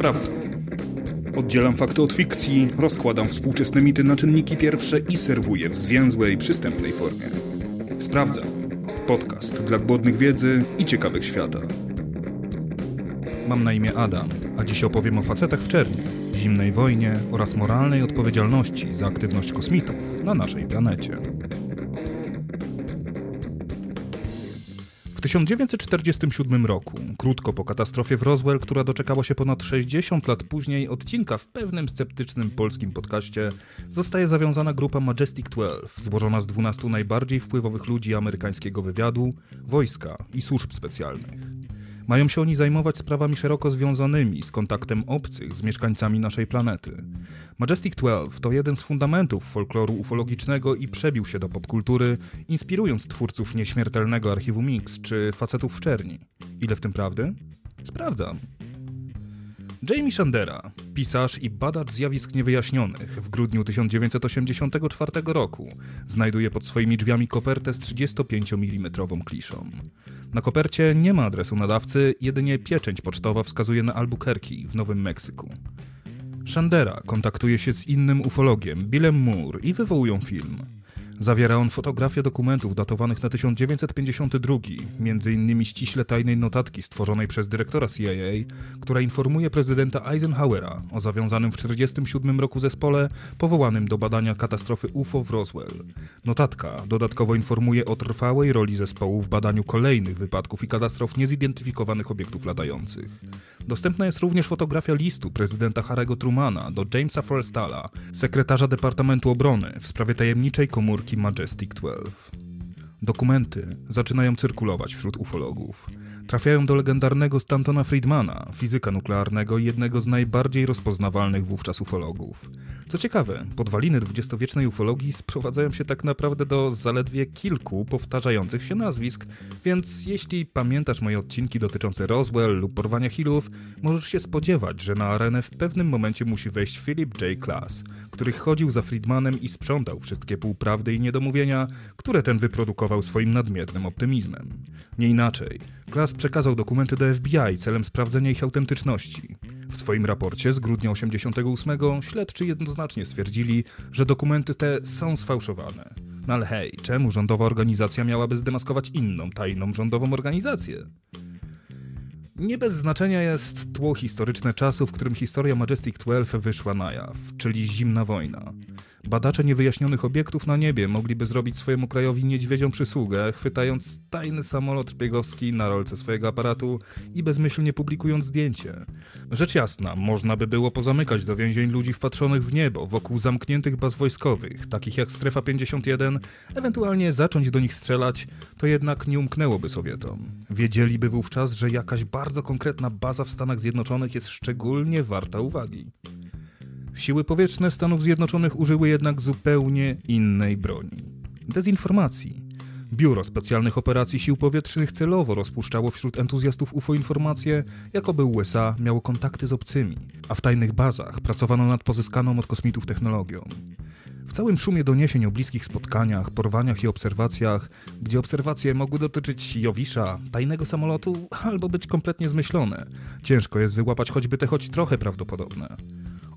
Sprawdzam. Oddzielam fakty od fikcji, rozkładam współczesne mity na czynniki pierwsze i serwuję w zwięzłej, przystępnej formie. Sprawdzam. Podcast dla głodnych wiedzy i ciekawych świata. Mam na imię Adam, a dziś opowiem o facetach w czerni, zimnej wojnie oraz moralnej odpowiedzialności za aktywność kosmitów na naszej planecie. W 1947 roku, krótko po katastrofie w Roswell, która doczekała się ponad 60 lat później, odcinka w pewnym sceptycznym polskim podcaście, zostaje zawiązana grupa Majestic 12, złożona z 12 najbardziej wpływowych ludzi amerykańskiego wywiadu, wojska i służb specjalnych. Mają się oni zajmować sprawami szeroko związanymi z kontaktem obcych z mieszkańcami naszej planety. Majestic 12 to jeden z fundamentów folkloru ufologicznego i przebił się do popkultury, inspirując twórców nieśmiertelnego archiwum Mix czy facetów w czerni. Ile w tym prawdy? Sprawdzam. Jamie Shandera, pisarz i badacz zjawisk niewyjaśnionych, w grudniu 1984 roku znajduje pod swoimi drzwiami kopertę z 35 mm kliszą. Na kopercie nie ma adresu nadawcy, jedynie pieczęć pocztowa wskazuje na Albuquerque w Nowym Meksyku. Shandera kontaktuje się z innym ufologiem, Billem Moore, i wywołują film. Zawiera on fotografię dokumentów datowanych na 1952, m.in. ściśle tajnej notatki stworzonej przez dyrektora CIA, która informuje prezydenta Eisenhowera o zawiązanym w 1947 roku zespole powołanym do badania katastrofy UFO w Roswell. Notatka dodatkowo informuje o trwałej roli zespołu w badaniu kolejnych wypadków i katastrof niezidentyfikowanych obiektów latających. Dostępna jest również fotografia listu prezydenta Harry'ego Trumana do Jamesa Forrestala, sekretarza Departamentu Obrony w sprawie tajemniczej komórki Majestic 12. Dokumenty zaczynają cyrkulować wśród ufologów trafiają do legendarnego Stantona Friedmana, fizyka nuklearnego i jednego z najbardziej rozpoznawalnych wówczas ufologów. Co ciekawe, podwaliny dwudziestowiecznej ufologii sprowadzają się tak naprawdę do zaledwie kilku powtarzających się nazwisk, więc jeśli pamiętasz moje odcinki dotyczące Roswell lub porwania Hillów, możesz się spodziewać, że na arenę w pewnym momencie musi wejść Philip J. Klass, który chodził za Friedmanem i sprzątał wszystkie półprawdy i niedomówienia, które ten wyprodukował swoim nadmiernym optymizmem. Nie inaczej. Klass przekazał dokumenty do FBI celem sprawdzenia ich autentyczności. W swoim raporcie z grudnia 1988 śledczy jednoznacznie stwierdzili, że dokumenty te są sfałszowane. No ale hej, czemu rządowa organizacja miałaby zdemaskować inną tajną rządową organizację? Nie bez znaczenia jest tło historyczne czasu, w którym historia Majestic 12 wyszła na jaw, czyli zimna wojna. Badacze niewyjaśnionych obiektów na niebie mogliby zrobić swojemu krajowi niedźwiedzią przysługę, chwytając tajny samolot szpiegowski na rolce swojego aparatu i bezmyślnie publikując zdjęcie. Rzecz jasna, można by było pozamykać do więzień ludzi wpatrzonych w niebo wokół zamkniętych baz wojskowych, takich jak Strefa 51, ewentualnie zacząć do nich strzelać, to jednak nie umknęłoby Sowietom. Wiedzieliby wówczas, że jakaś bardzo konkretna baza w Stanach Zjednoczonych jest szczególnie warta uwagi. Siły powietrzne Stanów Zjednoczonych użyły jednak zupełnie innej broni dezinformacji. Biuro Specjalnych Operacji Sił Powietrznych celowo rozpuszczało wśród entuzjastów UFO informacje, jakoby USA miało kontakty z obcymi, a w tajnych bazach pracowano nad pozyskaną od kosmitów technologią. W całym szumie doniesień o bliskich spotkaniach, porwaniach i obserwacjach, gdzie obserwacje mogły dotyczyć Jowisza, tajnego samolotu albo być kompletnie zmyślone, ciężko jest wyłapać choćby te choć trochę prawdopodobne.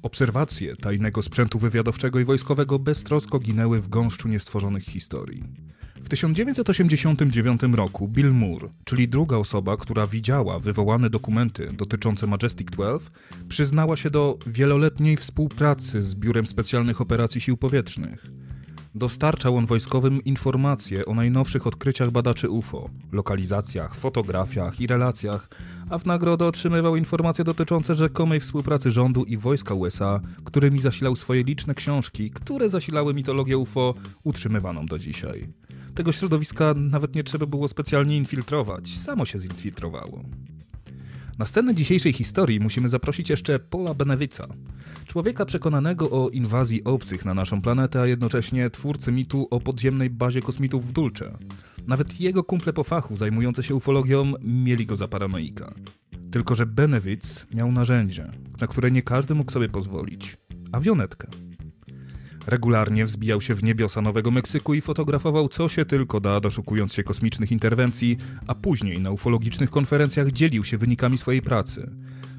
Obserwacje tajnego sprzętu wywiadowczego i wojskowego beztrosko ginęły w gąszczu niestworzonych historii. W 1989 roku Bill Moore, czyli druga osoba, która widziała wywołane dokumenty dotyczące Majestic 12, przyznała się do wieloletniej współpracy z Biurem Specjalnych Operacji Sił Powietrznych. Dostarczał on wojskowym informacje o najnowszych odkryciach badaczy UFO, lokalizacjach, fotografiach i relacjach, a w nagrodę otrzymywał informacje dotyczące rzekomej współpracy rządu i wojska USA, którymi zasilał swoje liczne książki, które zasilały mitologię UFO utrzymywaną do dzisiaj. Tego środowiska nawet nie trzeba było specjalnie infiltrować, samo się zinfiltrowało. Na scenę dzisiejszej historii musimy zaprosić jeszcze Paula Benevica, człowieka przekonanego o inwazji obcych na naszą planetę, a jednocześnie twórcy mitu o podziemnej bazie kosmitów w Dulce. Nawet jego kumple po fachu zajmujące się ufologią mieli go za paranoika. Tylko, że Benevic miał narzędzie, na które nie każdy mógł sobie pozwolić. Awionetkę. Regularnie wzbijał się w niebiosa Nowego Meksyku i fotografował co się tylko da, doszukując się kosmicznych interwencji, a później na ufologicznych konferencjach dzielił się wynikami swojej pracy.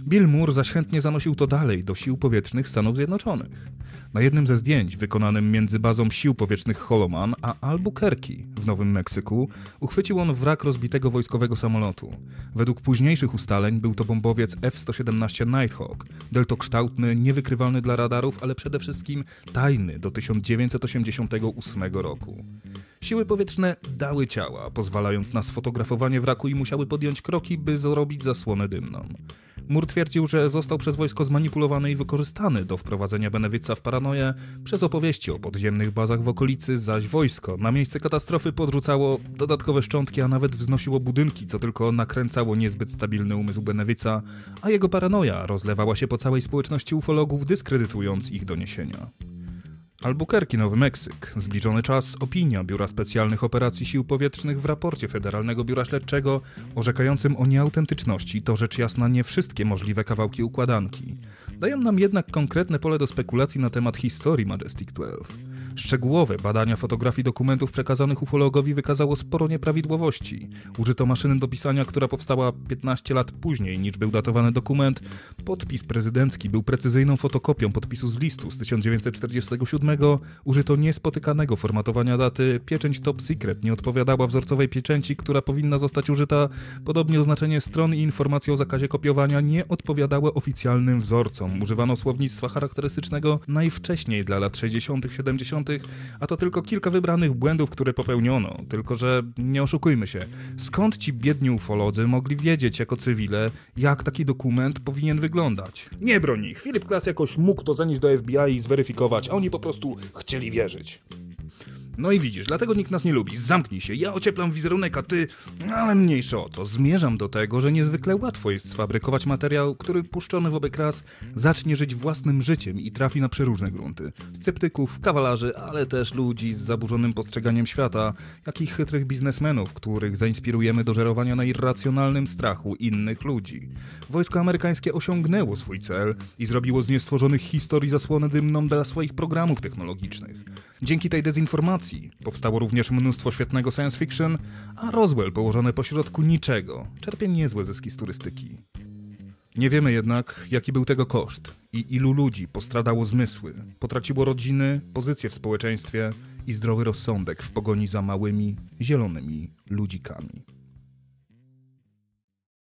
Bill Moore zaś chętnie zanosił to dalej do sił powietrznych Stanów Zjednoczonych. Na jednym ze zdjęć, wykonanym między bazą sił powietrznych Holoman a Albuquerque w Nowym Meksyku, uchwycił on wrak rozbitego wojskowego samolotu. Według późniejszych ustaleń był to bombowiec F-117 Nighthawk, deltokształtny, niewykrywalny dla radarów, ale przede wszystkim tajny do 1988 roku. Siły powietrzne dały ciała, pozwalając na sfotografowanie wraku i musiały podjąć kroki, by zrobić zasłonę dymną. Mur twierdził, że został przez wojsko zmanipulowany i wykorzystany do wprowadzenia Benewica w paranoję przez opowieści o podziemnych bazach w okolicy, zaś wojsko na miejsce katastrofy podrzucało dodatkowe szczątki, a nawet wznosiło budynki, co tylko nakręcało niezbyt stabilny umysł Benewica, a jego paranoja rozlewała się po całej społeczności ufologów, dyskredytując ich doniesienia. Albuquerque, Nowy Meksyk. Zbliżony czas. Opinia Biura Specjalnych Operacji Sił Powietrznych w raporcie Federalnego Biura Śledczego orzekającym o nieautentyczności to rzecz jasna nie wszystkie możliwe kawałki układanki. Dają nam jednak konkretne pole do spekulacji na temat historii Majestic 12. Szczegółowe badania fotografii dokumentów przekazanych ufologowi wykazało sporo nieprawidłowości. Użyto maszyny do pisania, która powstała 15 lat później niż był datowany dokument. Podpis prezydencki był precyzyjną fotokopią podpisu z listu z 1947. Użyto niespotykanego formatowania daty. Pieczęć Top Secret nie odpowiadała wzorcowej pieczęci, która powinna zostać użyta. Podobnie oznaczenie stron i informacje o zakazie kopiowania nie odpowiadały oficjalnym wzorcom. Używano słownictwa charakterystycznego najwcześniej dla lat 60., 70 a to tylko kilka wybranych błędów, które popełniono. Tylko, że nie oszukujmy się, skąd ci biedni ufolodzy mogli wiedzieć jako cywile, jak taki dokument powinien wyglądać? Nie broni. Filip Klas jakoś mógł to zanieść do FBI i zweryfikować, a oni po prostu chcieli wierzyć. No i widzisz, dlatego nikt nas nie lubi. Zamknij się, ja ocieplam wizerunek, a ty... Ale mniejsza o to. Zmierzam do tego, że niezwykle łatwo jest sfabrykować materiał, który puszczony w obieg raz zacznie żyć własnym życiem i trafi na przeróżne grunty. Sceptyków, kawalarzy, ale też ludzi z zaburzonym postrzeganiem świata, jak i chytrych biznesmenów, których zainspirujemy do żerowania na irracjonalnym strachu innych ludzi. Wojsko amerykańskie osiągnęło swój cel i zrobiło z niestworzonych historii zasłonę dymną dla swoich programów technologicznych. Dzięki tej dezinformacji powstało również mnóstwo świetnego science fiction, a Roswell położone pośrodku niczego czerpie niezłe zyski z turystyki. Nie wiemy jednak, jaki był tego koszt i ilu ludzi postradało zmysły, potraciło rodziny, pozycję w społeczeństwie i zdrowy rozsądek w pogoni za małymi, zielonymi ludzikami.